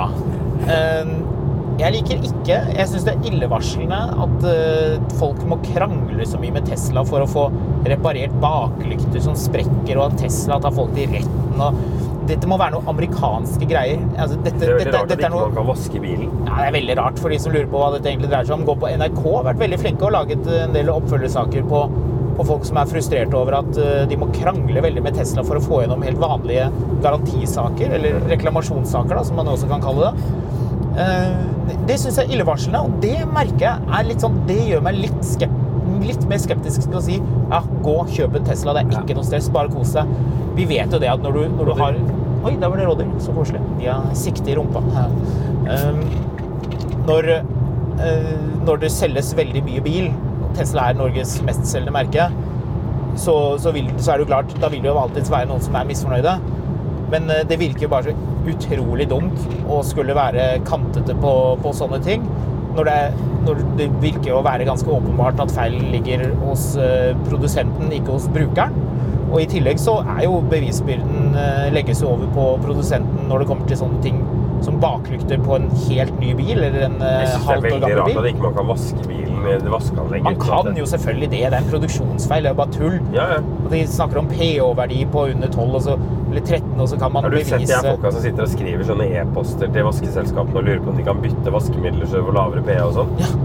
S2: Eh, Jeg liker ikke Jeg syns det er illevarslende at eh, folk må krangle så mye med Tesla for å få reparert baklykter som sprekker, og at Tesla tar folk til retten. og Dette må være noe amerikanske greier. Altså, dette,
S1: Det er veldig
S2: dette,
S1: rart
S2: dette at
S1: ikke
S2: noe
S1: man kan vaske bilen.
S2: ja, det er veldig rart for de som lurer på hva dette egentlig dreier seg om. Gå på NRK har vært veldig flinke og laget en del oppfølgersaker på, på folk som er frustrerte over at eh, de må krangle veldig med Tesla for å få gjennom helt vanlige garantisaker, eller reklamasjonssaker, da, som man også kan kalle det. Eh, Det syns jeg er illevarslende, og det merker jeg er litt sånn Det gjør meg litt, skept, litt mer skeptisk til å si ja, gå, kjøp en Tesla, det er ikke noe stress, bare kos deg. Vi vet jo det at når du, når du har Oi, der var det rådyr. Så koselig. De har sikte i rumpa. Um, når, eh, når det selges veldig mye bil, Tesla er Norges mestselgende merke, så, så, vil, så er det jo klart, da vil det jo alltid være noen som er misfornøyde. Men eh, det virker bare så utrolig dumt å skulle være kantete på, på sånne ting. Når det, når det virker å være ganske åpenbart at feilen ligger hos eh, produsenten, ikke hos brukeren. Og i tillegg så er jo bevisbyrden eh, legges over på produsenten når det kommer til sånne ting som baklykter på en helt ny bil, eller en eh,
S1: Jeg syns det er
S2: halvt år
S1: veldig
S2: gammel
S1: rart
S2: bil.
S1: at ikke man kan vaske bilen med vaskeanlegg.
S2: Man kan jo selvfølgelig det. Det er en produksjonsfeil. Det er jo bare tull.
S1: Ja, ja.
S2: Og de snakker om PH-verdi på under 12 og så, eller 13, og så kan man bevise
S1: Har du sett de
S2: bevise
S1: folka som sitter og skriver sånne e-poster til vaskeselskapene og lurer på om de kan bytte vaskemidler så får lavere pH og sånn?
S2: Ja.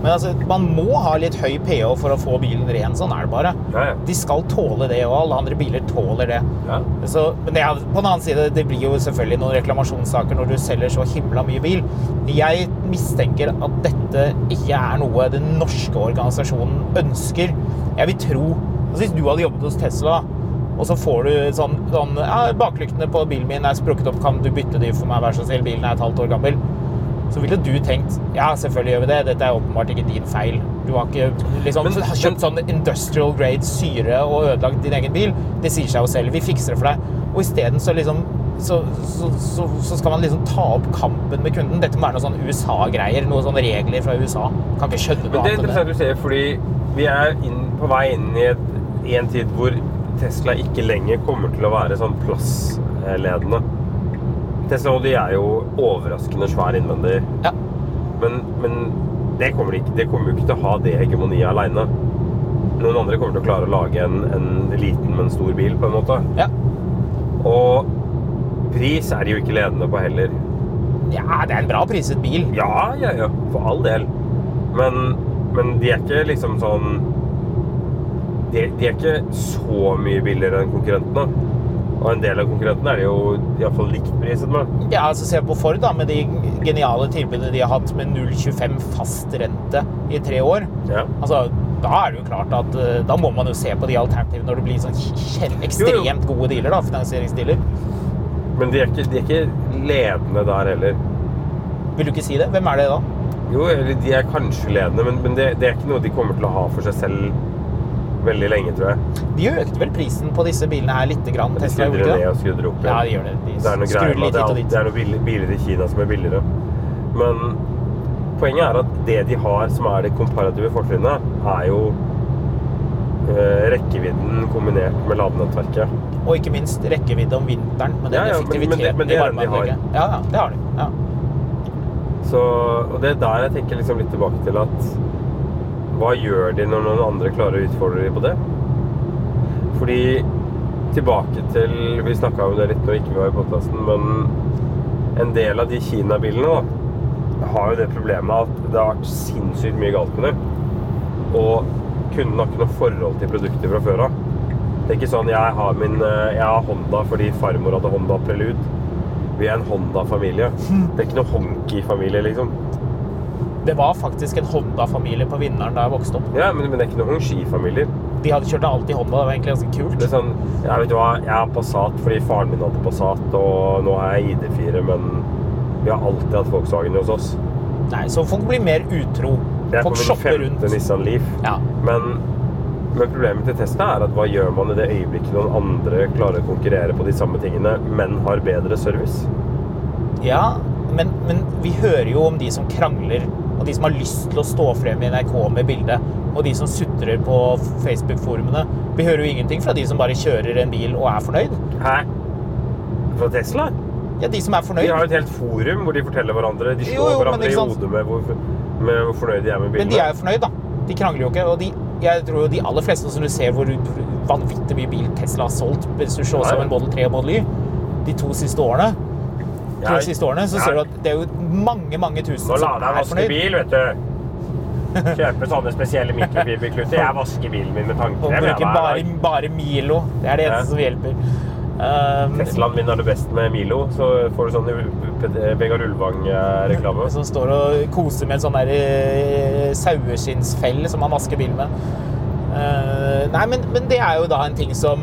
S2: Men altså, man må ha litt høy PH for å få bilen ren. Sånn er det bare.
S1: Ja, ja.
S2: De skal tåle det, og alle andre biler tåler det.
S1: Ja.
S2: Så, men det, er- på den annen side, det blir jo selvfølgelig noen reklamasjonssaker når du selger så himla mye bil. Jeg mistenker at dette ikke er noe den norske organisasjonen ønsker. Jeg vil tro altså Hvis du hadde jobbet hos Tesla, og så får du sånn, sånn ja, 'Baklyktene på bilen min er sprukket opp, kan du bytte de for meg, vær så snill? Bilen er et halvt år gammel.' Så ville du tenkt ja, selvfølgelig gjør vi det. Dette er åpenbart ikke din feil. Du har ikke liksom,
S1: Men-
S2: kjøpt sånn industrial grade syre og ødelagt din egen bil. Det sier seg jo selv. Vi fikser det for deg. Og isteden så liksom så, så, så, så skal man liksom ta opp kampen med kunden. Dette må være noe sånn USA-greier. Noen sånne regler fra USA. Kan ikke skjønne
S1: Men
S2: annet.
S1: det er interessant
S2: det.
S1: du ser, fordi vi er inn, på vei inn i et, i en tid hvor Tesla ikke lenger kommer til å være sånn plassledende. Tesla Audi er jo overraskende svær innvendig.
S2: Ja.
S1: Men, men det kommer, de ikke, det kommer ikke til å ha det hegemoniet aleine. Noen andre kommer til å klare å lage en, en liten, men stor bil, på en måte.
S2: Ja.
S1: Og pris er de jo ikke ledende på heller.
S2: ja, det er en bra priset bil.
S1: Ja, ja, ja, for all del. Men, men de er ikke liksom sånn de, de er ikke så mye billigere enn konkurrentene. Og en del av konkurrentene er de jo iallfall likt priset med.
S2: Ja, altså Se på Ford, da, med de geniale tilbudene de har hatt med 0,25 fast rente i tre år.
S1: Ja.
S2: Altså, Da er det jo klart at eh, da må man jo se på de alternativene når det blir sånn ekstremt gode dealer, da, finansieringsdealer.
S1: Men de er, ikke, de er ikke ledende der heller.
S2: Vil du ikke si det? Hvem er det da?
S1: Jo, de er kanskje ledende, men, men det, det er ikke noe de kommer til å ha for seg selv veldig lenge, tror jeg.
S2: De økte vel prisen på disse bilene her lite grann?
S1: De
S2: Tesla
S1: skrudde
S2: gjorde
S1: ned og
S2: det?
S1: skrudde opp
S2: Ja, de gjør det. De
S1: Det er noe greier med at det, det er noen biler i Kina som er billigere. Men poenget er at det de har som er det komparative fortrinnet, er jo eh, rekkevidden kombinert med ladenettverket.
S2: Og ikke minst rekkevidde om vinteren med den
S1: Ja, ja, men- men det-
S2: effektiviteten
S1: men det
S2: i
S1: den de.
S2: Ja, ja, det har de. Ja.
S1: Så, og det er der jeg tenker liksom litt tilbake til at hva gjør de når noen andre klarer å utfordre dem på det? Fordi tilbake til Vi snakka om det litt når ikke vi var i podkasten, men en del av de Kina-bilene da, har jo det problemet at det har vært sinnssykt mye galt med dem. Og kunden har ikke noe forhold til produktet fra før av. Det er ikke sånn jeg har, min, eh, jeg har Honda fordi farmor hadde Honda Prelude. Vi er en Honda-familie. Det er ikke noe Honky-familie, liksom.
S2: Det var faktisk en Honda-familie på Vinneren da jeg vokste opp.
S1: Ja, men, men det er ikke noen Hongxi-familier.
S2: De hadde kjørt alltid Honda. Det var egentlig ganske kult.
S1: Det er sånn, jeg vet du hva, jeg har Passat fordi faren min hadde Passat, og nå har jeg ID4, men vi har alltid hatt Volkswagen hos oss.
S2: Nei, Så folk blir mer utro.
S1: Jeg er
S2: Folk shopper rundt.
S1: Nissan Leaf.
S2: Ja.
S1: Men, men problemet til Tesla er at hva gjør man i det øyeblikket noen andre klarer å konkurrere på de samme tingene, men har bedre service?
S2: Ja, men, men vi hører jo om de som krangler, og de som har lyst til å stå frem i NRK med bilde, og de som sutrer på Facebook-forumene. Vi hører jo ingenting fra de som bare kjører en bil og er fornøyd.
S1: Hæ? Fra Tesla?
S2: Ja, de som er
S1: De har jo et helt forum hvor de forteller hverandre. De slår
S2: jo, jo,
S1: hverandre i hodet med hvor, med hvor fornøyd de er med bilene.
S2: Men de er jo fornøyd, da. De krangler jo ikke. Og de, jeg tror jo de aller fleste som du ser hvor vanvittig mye bil Tesla har solgt, hvis du slår sammen Model 3 og Model Y, de to siste årene, tre
S1: Ja,
S2: siste årene, så ser du at det er jo mange, mange tusen
S1: Nå
S2: som
S1: lader jeg
S2: deg
S1: vaske bil, vet du. Kjøpe sånne spesielle mikrofiberkluter. Jeg vasker bilen min med
S2: Og
S1: tannkrem.
S2: bruker bare, bare Milo. Det er det eneste som hjelper. Um,
S1: Teslaen min er det best med Milo, så får du sånn Vegard Ulvang-reklame.
S2: som står og koser med en sånn der eh, saueskinnsfell som han vasker bilen med. Uh, nei, men, men det er jo da en ting som,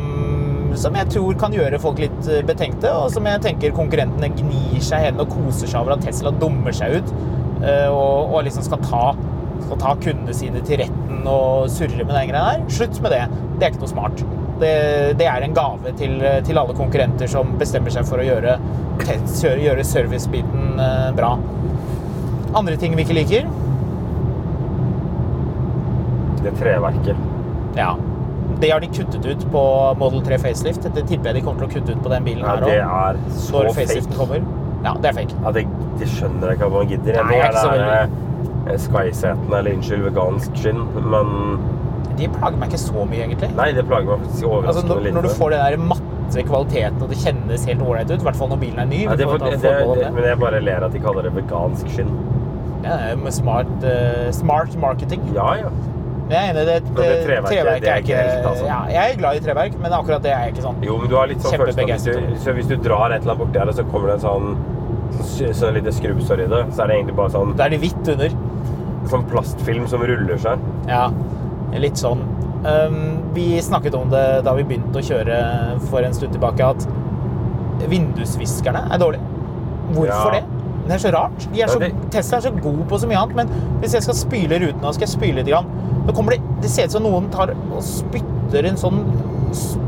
S2: som jeg tror kan gjøre folk litt eh, betenkte, og som jeg tenker konkurrentene gnir seg i hendene og koser seg over at Tesla dummer seg ut eh, og, og liksom skal ta, skal ta kundene sine til retten og surre med den greia der. Slutt med det. Det er ikke noe smart. Det, det er en gave til, til alle konkurrenter som bestemmer seg for å gjøre, gjøre, servicebiten eh, bra. Andre ting vi ikke liker?
S1: Det treverket.
S2: Ja. Det har de kuttet ut på Model 3 facelift. Det tipper jeg de kommer til å kutte ut på den bilen
S1: Ja,
S2: her
S1: det
S2: òg.
S1: er så
S2: Når
S1: fake.
S2: faceliften kommer. Ja, det er fake.
S1: Ja, det, det skjønner jeg ikke at man gidder.
S2: Nei, jeg er ikke så
S1: veldig Skysetene, eller unnskyld, vegansk skinn, men
S2: De plager meg ikke så mye, egentlig.
S1: Nei, det plager meg faktisk
S2: Altså,
S1: overraskende
S2: når,
S1: lite.
S2: når du får den der matte kvaliteten, og det kjennes helt ålreit ut, i hvert fall når bilen er ny.
S1: ja, det,
S2: for,
S1: det, det, det, men jeg bare ler at de kaller det vegansk skinn.
S2: Ja, det er smart, uh, smart marketing.
S1: Ja, ja.
S2: Men jeg er enig, det,
S1: det treverket, det er ikke helt, altså.
S2: ja, Jeg er glad i treverk, men akkurat det er jeg ikke sånn.
S1: Jo, men du har litt sånn følelse hvis du, så hvis du drar et eller annet borti her, og så kommer det en sånn, sånn lite skrubbsår i det, så er det egentlig bare sånn,
S2: Da er det hvitt under.
S1: sånn plastfilm som ruller seg.
S2: Ja, litt sånn. Um, vi snakket om det da vi begynte å kjøre for en stund tilbake, at vindusviskerne er dårlige. Hvorfor
S1: Ja.
S2: det? Det er så rart. De er
S1: Ja,
S2: så, Tesla er så god på så mye annet, men hvis jeg skal spyle ruten nå, skal jeg spyle litt, grann, da kommer det, det ser ut som noen tar og spytter en sånn,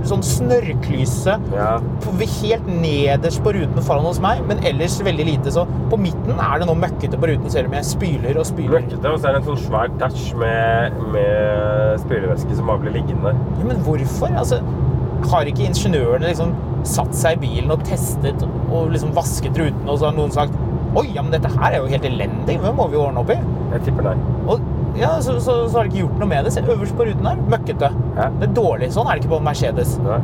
S2: sånn snørrklyse
S1: Ja.
S2: på- helt nederst på ruten foran hos meg, men ellers veldig lite. Så på midten er det noe møkkete på ruten, selv om jeg spyler og spyler.
S1: Møkkete, og så er det en sånn svær touch med, med spylevæske som bare blir liggende.
S2: Ja, men hvorfor? Altså, har ikke ingeniørene liksom satt seg i bilen og testet og liksom vasket ruten, og så har noen sagt Oi, ja, men dette her er jo helt elendig. Det må vi jo ordne opp i.
S1: Jeg tipper nei.
S2: Og ja, så, så, så har de ikke gjort noe med det. Se øverst på ruten her. Møkkete.
S1: Ja.
S2: Det er dårlig. Sånn er det ikke på en Mercedes.
S1: Nei.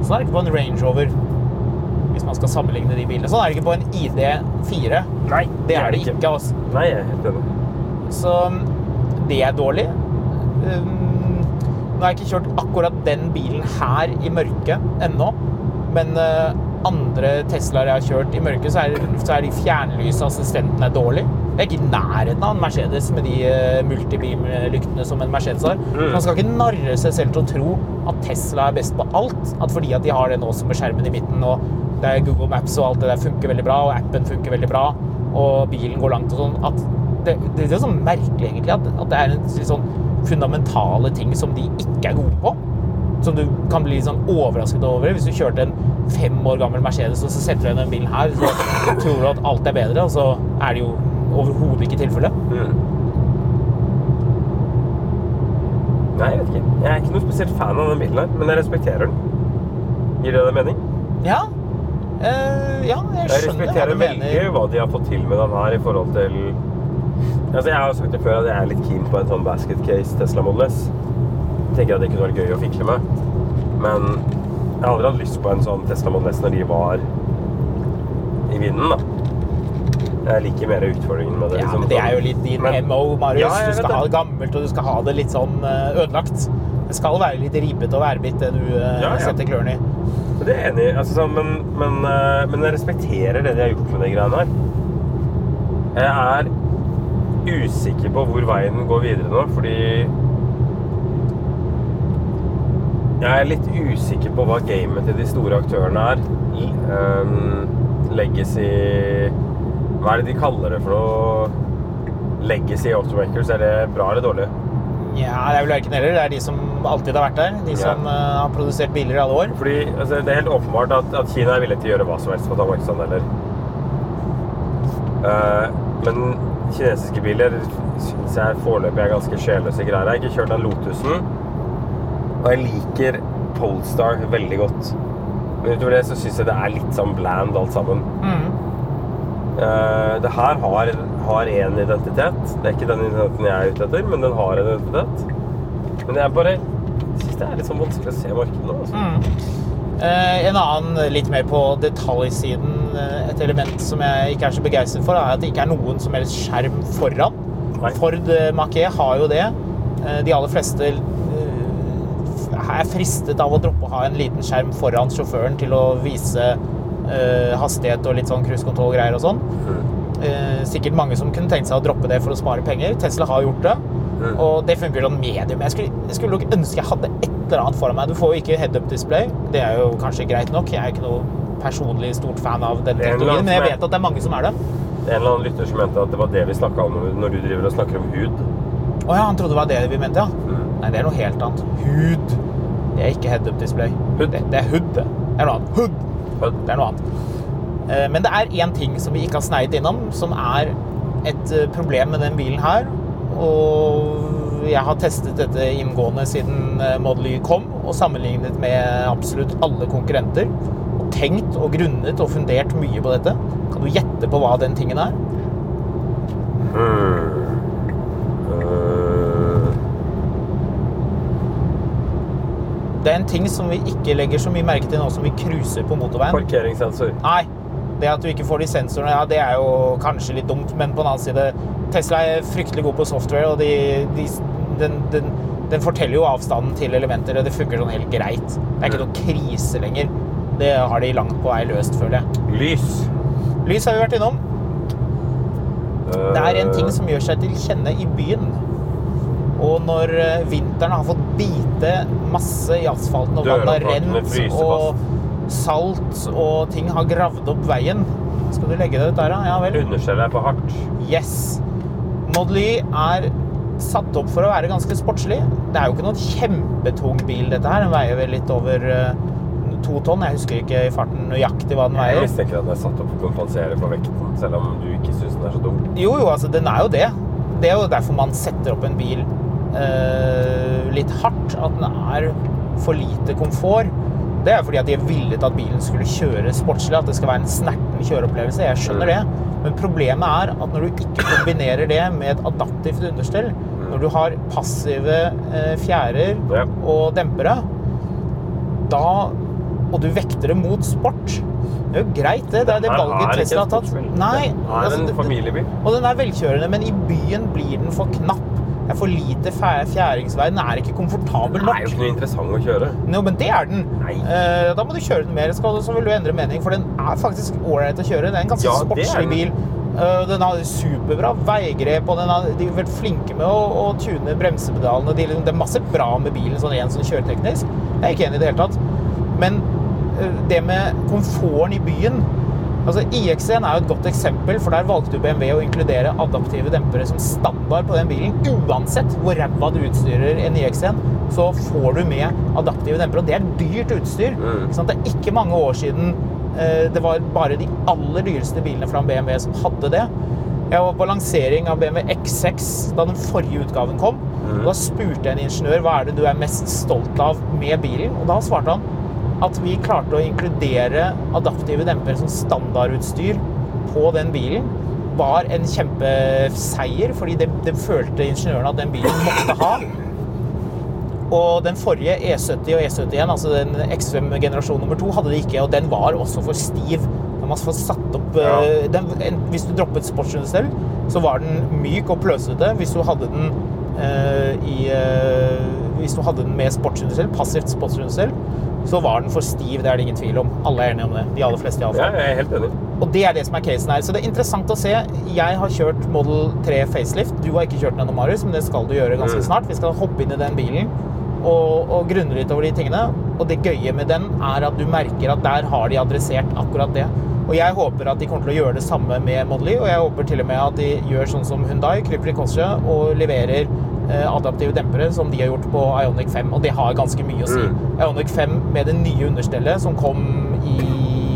S2: Sånn er det ikke på en Range Rover. Hvis man skal sammenligne de bilene. Sånn er det ikke på en ID4.
S1: Nei,
S2: Det er det ikke. altså.
S1: Nei, jeg er helt enig.
S2: Så det er dårlig. Um, nå har jeg ikke kjørt akkurat den bilen her i mørket ennå, men uh, andre Teslaer jeg har kjørt i mørket, så er, så er de fjernlysassistentene dårlige. Det er ikke i nærheten av en Mercedes med de uh, multibeam-lyktene som en Mercedes har. Så Man skal ikke narre seg selv til å tro at Tesla er best på alt. At fordi at de har det nå som med skjermen i midten, og det er Google Maps og alt det der funker veldig bra, og appen funker veldig bra, og bilen går langt og sånn, at det, det er sånn merkelig egentlig at, at det er en sånn fundamentale ting som de ikke er gode på. Som du kan bli sånn overrasket over. Hvis du kjørte en fem år gammel Mercedes og så setter du inn i den bilen her, så tror du at alt er bedre, og så er det jo overhodet ikke tilfellet.
S1: Mm. Nei, jeg vet ikke. Jeg er ikke noe spesielt fan av den bilen her, men jeg respekterer den. Gir det deg mening?
S2: Ja. Uh, ja, jeg
S1: Jeg
S2: skjønner hva
S1: respekterer
S2: du
S1: veldig
S2: mener.
S1: hva de har fått til med den her i forhold til Altså, Jeg har sagt det før at jeg er litt keen på en sånn basket case Tesla Model S. Jeg tenker at det kunne vært gøy å fikle med. Men jeg har aldri hatt lyst på en sånn Tesla Model S når de var i vinden, da. Jeg liker mer utfordringen med det.
S2: Ja,
S1: liksom.
S2: men det er jo litt din
S1: Men-
S2: MO, Marius.
S1: Ja,
S2: du
S1: skal
S2: skal ha
S1: det.
S2: det gammelt, og du skal ha det litt sånn eh, ødelagt. Det skal være litt ripete og værbitt, det du eh,
S1: Ja, ja.
S2: setter klørne i.
S1: Det er jeg enig i. Altså, men, men, eh, men jeg respekterer det de har gjort med de greiene her. Jeg er usikker på hvor veien går videre nå, fordi Jeg er litt usikker på hva gamet til de store aktørene er. Um, legacy Hva er det de kaller det for noe? Legacy automakers, er det bra eller dårlig?
S2: Ja, det er vel verken heller. Det er de som alltid har vært der. De
S1: Ja.
S2: som eh, har produsert biler i alle år.
S1: Fordi altså, Det er helt åpenbart at, at Kina er villig til å gjøre hva som helst for å ta markedsandeler. Uh, men kinesiske biler syns jeg foreløpig er ganske sjelløse greier. Jeg har ikke kjørt den Lotusen, og jeg liker Polestar veldig godt. Men utover det så syns jeg det er litt sånn bland alt sammen.
S2: Mm.
S1: Uh, det her har, har en identitet. Det er ikke den identiteten jeg er ute etter, men den har en identitet. Men jeg bare syns det er litt sånn vanskelig å se markedet nå. Altså.
S2: Mm. Uh, en annen litt mer på detaljsiden, eh, et element som jeg ikke er så begeistret for, er at det ikke er noen som helst skjerm foran.
S1: Nei.
S2: Ford Maquet har jo det. De aller fleste er fristet av å droppe å ha en liten skjerm foran sjåføren til å vise uh, hastighet og litt sånn cruisekontroll-greier og sånn. Eh, sikkert mange som kunne tenkt seg å droppe det for å spare penger. Tesla har gjort det,
S1: Mm.
S2: og det funker sånn medium. Jeg skulle, jeg skulle nok ønske jeg hadde et eller annet foran meg. Du får jo ikke head-up display. Det er jo kanskje greit nok. Jeg er ikke noe personlig stort fan av den teknologien, men jeg vet at det er mange som er det.
S1: Det er en eller annen lytter som mente at det var det vi snakka om når du driver og snakker om hud.
S2: Å ja, han trodde det var det vi mente, ja.
S1: Mm.
S2: Nei, det er noe helt annet. Hud. Det er ikke head-up display.
S1: Hood.
S2: Det, det er hood. Det er noe annet. Hood.
S1: Hud.
S2: Det er noe annet. Eh, Men det er én ting som vi ikke har sneiet innom, som er et eh, problem med den bilen her. Og jeg har testet dette inngående siden eh, Model Y kom, og sammenlignet med absolutt alle konkurrenter. Og tenkt og grunnet og fundert mye på dette. Kan du gjette på hva den tingen er?
S1: Hmm.
S2: Det er en ting som vi ikke legger så mye merke til nå som vi cruiser på motorveien.
S1: parkeringssensor.
S2: Nei. Det at du ikke får de sensorene, ja, det er jo kanskje litt dumt, men på den annen side Tesla er fryktelig god på software, og de, de, den, den, den forteller jo avstanden til elementer, og det funker sånn helt greit. Det er ikke noe krise lenger. Det har de langt på vei løst, føler jeg.
S1: Lys.
S2: Lys har vi vært innom. Det er en ting som gjør seg til kjenne i byen. Og når eh, vinteren har fått bite masse i asfalten, og vannet har rent, og salt og ting har gravd opp veien Skal du legge det ut der, da? Ja vel.
S1: Understellet er for hardt.
S2: Yes. Model Y er satt opp for å være ganske sportslig. Det er jo ikke noen kjempetung bil, dette her. Den veier vel litt over eh, to tonn. Jeg husker ikke i farten nøyaktig hva den veier.
S1: Jeg
S2: visste
S1: mistenker at den er satt opp for å kompensere for vekten, selv om du ikke syns den er så dum.
S2: Jo, jo, altså, den er jo det. Det er jo derfor man setter opp en bil eh, litt hardt. At den er for lite komfort. Det er fordi at de villet at bilen skulle kjøre sportslig, at det skal være en snerten kjøreopplevelse. Jeg skjønner det. Men problemet er at når du ikke kombinerer det med et adaptivt understell, når du har passive eh, fjærer og dempere, da Og du vekter det mot sport. Det er jo greit, det. Det er det valget
S1: er
S2: Tesla har tatt. Nei,
S1: Det er
S2: altså,
S1: en familiebil.
S2: og den er velkjørende, men i byen blir den for knapp. Det er for lite fjæringsvei. Den er ikke komfortabel nok.
S1: Den er jo ikke noe interessant å kjøre.
S2: No, men det er den. Eh, da må du kjøre den mer, skal, så vil du endre mening. For den er faktisk ålreit å kjøre. Det er en ganske
S1: Ja,
S2: sportslig bil. Eh, den har superbra veigrep, og den har, de har vært flinke med å, å tune bremsepedalene. De, det er masse bra med bilen sånn rent sånn kjøreteknisk. Jeg er ikke enig i det hele tatt. Men eh, det med komforten i byen Altså, IX1 er jo et godt eksempel, for der valgte BMW å inkludere adaptive dempere som standard på den bilen. Uansett hvor ræva du utstyrer en IX1, så får du med adaptive dempere. Og det er dyrt utstyr.
S1: Mm.
S2: Det er ikke mange år siden eh, det var bare de aller dyreste bilene fra BMW som hadde det. Jeg var på lansering av BMW X6 da den forrige utgaven kom.
S1: Mm.
S2: Og da spurte jeg en ingeniør hva er det du er mest stolt av med bilen. Og da svarte han at vi klarte å inkludere adaptive dempere som standardutstyr på den bilen, var en kjempeseier, fordi det, det følte ingeniørene at den bilen måtte ha. Og den forrige E70 og E71, altså den X5 generasjon nummer to, hadde det ikke, og den var også for stiv. Når man satt opp
S1: Ja.
S2: eh, den, en, Hvis du droppet sportsunderstell, så var den myk og pløsete. Hvis du hadde den eh, i eh, Hvis du hadde den med sportsunderstell, passivt sportsunderstell, så var den for stiv. Det er det ingen tvil om. Alle er enige om det. De aller fleste,
S1: Ja,
S2: iallfall.
S1: jeg er helt enig.
S2: Og det er det som er casen her. Så det er interessant å se. Jeg har kjørt Model 3 facelift. Du har ikke kjørt den ennå, Marius, men det skal du gjøre ganske
S1: Mm.
S2: snart. Vi skal hoppe inn i den bilen og, og grunne litt over de tingene. Og det gøye med den er at du merker at der har de adressert akkurat det. Og jeg håper at de kommer til å gjøre det samme med Model Y, og jeg håper til og med at de gjør sånn som Hyundai, kryper i korset og leverer adaptive dempere som de har gjort på Ioniq 5, og det har ganske mye å si.
S1: Mm.
S2: Ioniq 5 med det nye understellet som kom i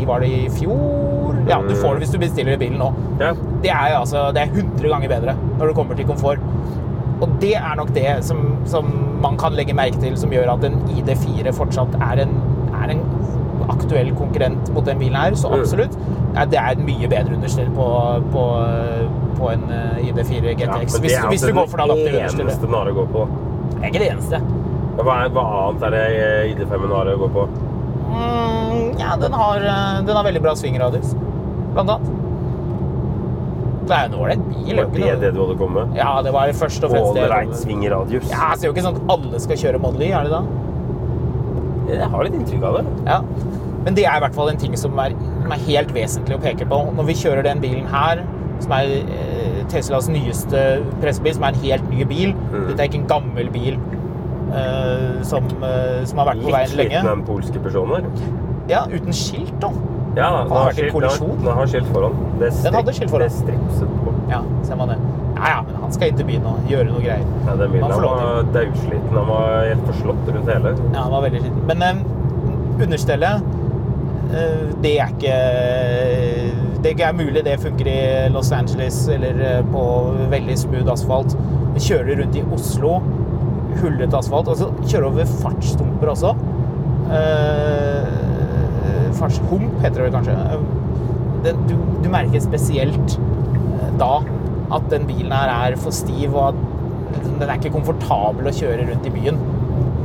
S2: Var det i fjor? Ja, du får det hvis du bestiller bilen nå.
S1: Ja.
S2: Det er altså Det er 100 ganger bedre når det kommer til komfort. Og det er nok det som, som man kan legge merke til, som gjør at en ID4 fortsatt er en, er en aktuell konkurrent mot den bilen her. Så
S1: Mm.
S2: absolutt. Det er et mye bedre understell på, på, på en eh, ID4 GTX.
S1: Ja,
S2: hvis,
S1: er
S2: hvis
S1: altså
S2: du går for det adaptive
S1: det
S2: understellet.
S1: eneste Nare går på.
S2: Det er ikke det eneste.
S1: Hva, er, hva annet er det eh, ID5-en har å gå på?
S2: Mm, ja, den har, eh, den har veldig bra svingradius, blant annet. Det er en ålreit bil.
S1: Var det det du hadde kommet med?
S2: Ja, det var først og fremst det.
S1: Ålreit svingradius.
S2: Ja, så det er jo ikke sånn at alle skal kjøre Model Y, er det da?
S1: Jeg har litt inntrykk av det.
S2: Ja. Men det er i hvert fall en ting som er, som er helt vesentlig å peke på. Når vi kjører den bilen her, som er eh, Teslas nyeste pressebil, som er en helt ny bil
S1: Mm.
S2: Dette er ikke en gammel bil uh, som, uh, som har vært på veien lenge.
S1: Litt sliten
S2: av
S1: den polske personen.
S2: Ja, uten skilt, da.
S1: Ja, den
S2: Har vært
S1: skilt, har,
S2: kollisjon?
S1: den har skilt foran. Det er
S2: Den hadde skilt foran.
S1: Det stripset på.
S2: Ja, ser man det. Ja, ja, men han skal inn til byen og gjøre noe greier.
S1: Ja, den bilen han var daudsliten. Han var helt forslått rundt hele.
S2: Ja, han var veldig sliten. Men uh, understellet, det er ikke Det er mulig det funker i Los Angeles eller eh, på veldig smooth asfalt. Vi kjører rundt i Oslo, hullete asfalt, og så kjører over fartsdumper også. Eh, fartshump heter det kanskje. Det, du, du merker spesielt eh, da at den bilen her er for stiv, og at den er ikke komfortabel å kjøre rundt i byen.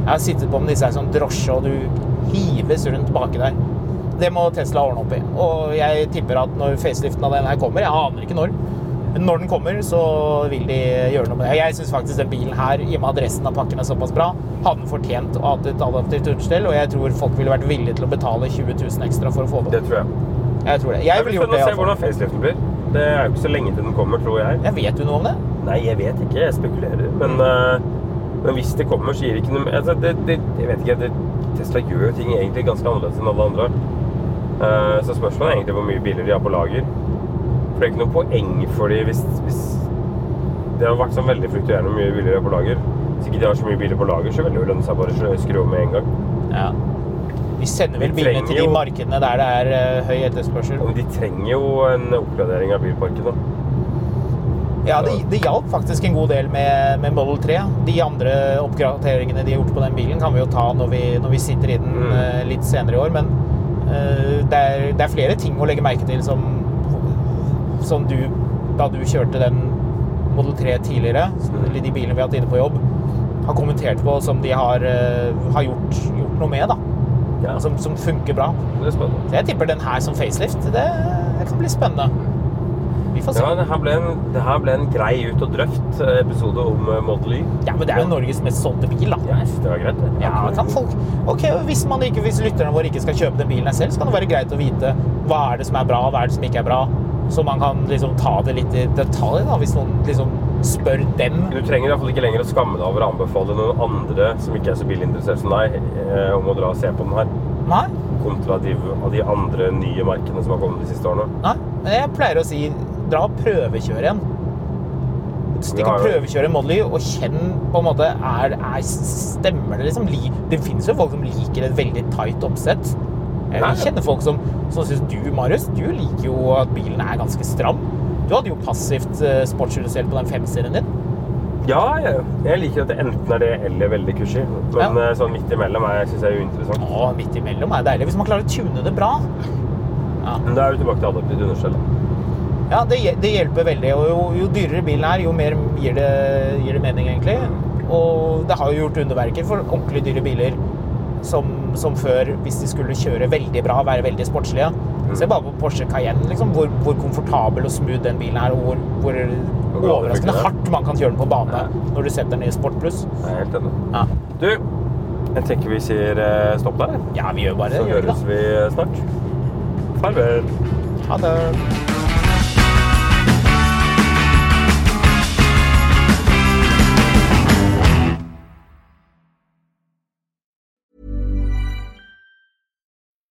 S2: Jeg har sittet på med disse her som drosje, og du hives rundt baki der. Det må Tesla ordne opp i. Og jeg tipper at når faceliften av den her kommer, jeg aner ikke når, men når den kommer, så vil de gjøre noe med det. Jeg syns faktisk den bilen her, i og med at resten av pakken er såpass bra, hadde den fortjent å ha et adaptivt understell, og jeg tror folk ville vært villige til å betale 20 000 ekstra for å få det.
S1: Det tror jeg.
S2: Jeg tror det. Jeg,
S1: Jeg
S2: vil gjort det.
S1: se hvordan faceliften blir. Det er jo ikke så lenge til den kommer, tror jeg.
S2: Jeg vet du noe om det?
S1: Nei, jeg vet ikke. Jeg spekulerer. Men, uh, men hvis det kommer, så gir ikke noe altså, det, det, Jeg vet ikke. Det, Tesla gjør jo ting egentlig ganske annerledes enn alle andre. Eh, så spørsmålet er egentlig hvor mye biler de har på lager. For det er ikke noe poeng for de hvis, hvis Det har vært sånn veldig fluktuerende hvor mye biler de har på lager. Hvis ikke de har så mye biler på lager, så vil det jo lønne seg bare å skru om med en gang.
S2: Ja. Vi sender vel bilene til de markedene der det er eh, høy etterspørsel.
S1: Men de trenger jo en oppgradering av bilparken, da.
S2: Ja, det, det hjalp faktisk en god del med, med Model 3. De andre oppgraderingene de har gjort på den bilen, kan vi jo ta når vi, når vi sitter i den
S1: Mm.
S2: eh, litt senere i år. Men det, er, det er flere ting å legge merke til som, som du, da du kjørte den Model 3 tidligere, eller de bilene vi har hatt inne på jobb, har kommentert på som de har, eh, har gjort, gjort noe med, da.
S1: Ja.
S2: Som, som funker bra.
S1: Det er spennende.
S2: Så jeg tipper den her som facelift, det, det kan bli spennende. Får se.
S1: Ja, det her en, det her ble en grei ut og drøft eh, episode om eh, Model Y.
S2: Ja, men det er jo Norges mest solgte bil, da.
S1: Ja, jeg synes det var greit.
S2: Ja, kan folk... Ok, og hvis, man ikke, hvis lytterne våre ikke skal kjøpe den bilen selv, så kan det være greit å vite hva er det som er bra, hva er det som ikke er bra. Så man kan liksom ta det litt i detalj, da, hvis noen liksom spør dem.
S1: Du trenger i hvert fall ikke lenger å skamme deg over å anbefale noen andre som ikke er så bilinteressert som deg, eh, om å dra og se på den her.
S2: Nei,
S1: Kontra de, av de andre nye merkene som har kommet de siste årene.
S2: nei. Jeg pleier å si dra og prøvekjøre en. Stikk
S1: Ja,
S2: og
S1: ja.
S2: prøvekjøre Model Y, og kjenn på en måte er, er, Stemmer det liksom? Det finnes jo folk som liker et veldig tight oppsett. Jeg kjenner folk som, som syns du, Marius, du liker jo at bilen er ganske stram. Du hadde jo passivt uh, på den 5-serien din.
S1: Ja, jeg, jeg liker at det enten er det eller veldig cushy. Men
S2: Ja.
S1: eh, sånn midt imellom er- synes jeg er uinteressant.
S2: Å, midt imellom er deilig. Hvis man klarer å tune det bra.
S1: Men da er du tilbake til adaptivt understell.
S2: Ja, det, det hjelper veldig. Og jo, jo dyrere bilen er, jo mer gir det, gir det mening, egentlig. Og det har jo gjort underverker for ordentlig dyre biler som, som før, hvis de skulle kjøre veldig bra, være veldig sportslige. Se bare på Porsche Cayenne, liksom, hvor, hvor komfortabel og smooth den bilen er, og hvor, hvor overraskende hardt man kan kjøre den på bane
S1: Ja.
S2: når du setter den i Sport Pluss.
S1: Helt enig.
S2: Ja.
S1: Du, jeg tenker vi sier eh, stopp der.
S2: ja, vi gjør bare
S1: Så
S2: det. vi
S1: høres vi snart. Farvel.
S2: Ha det.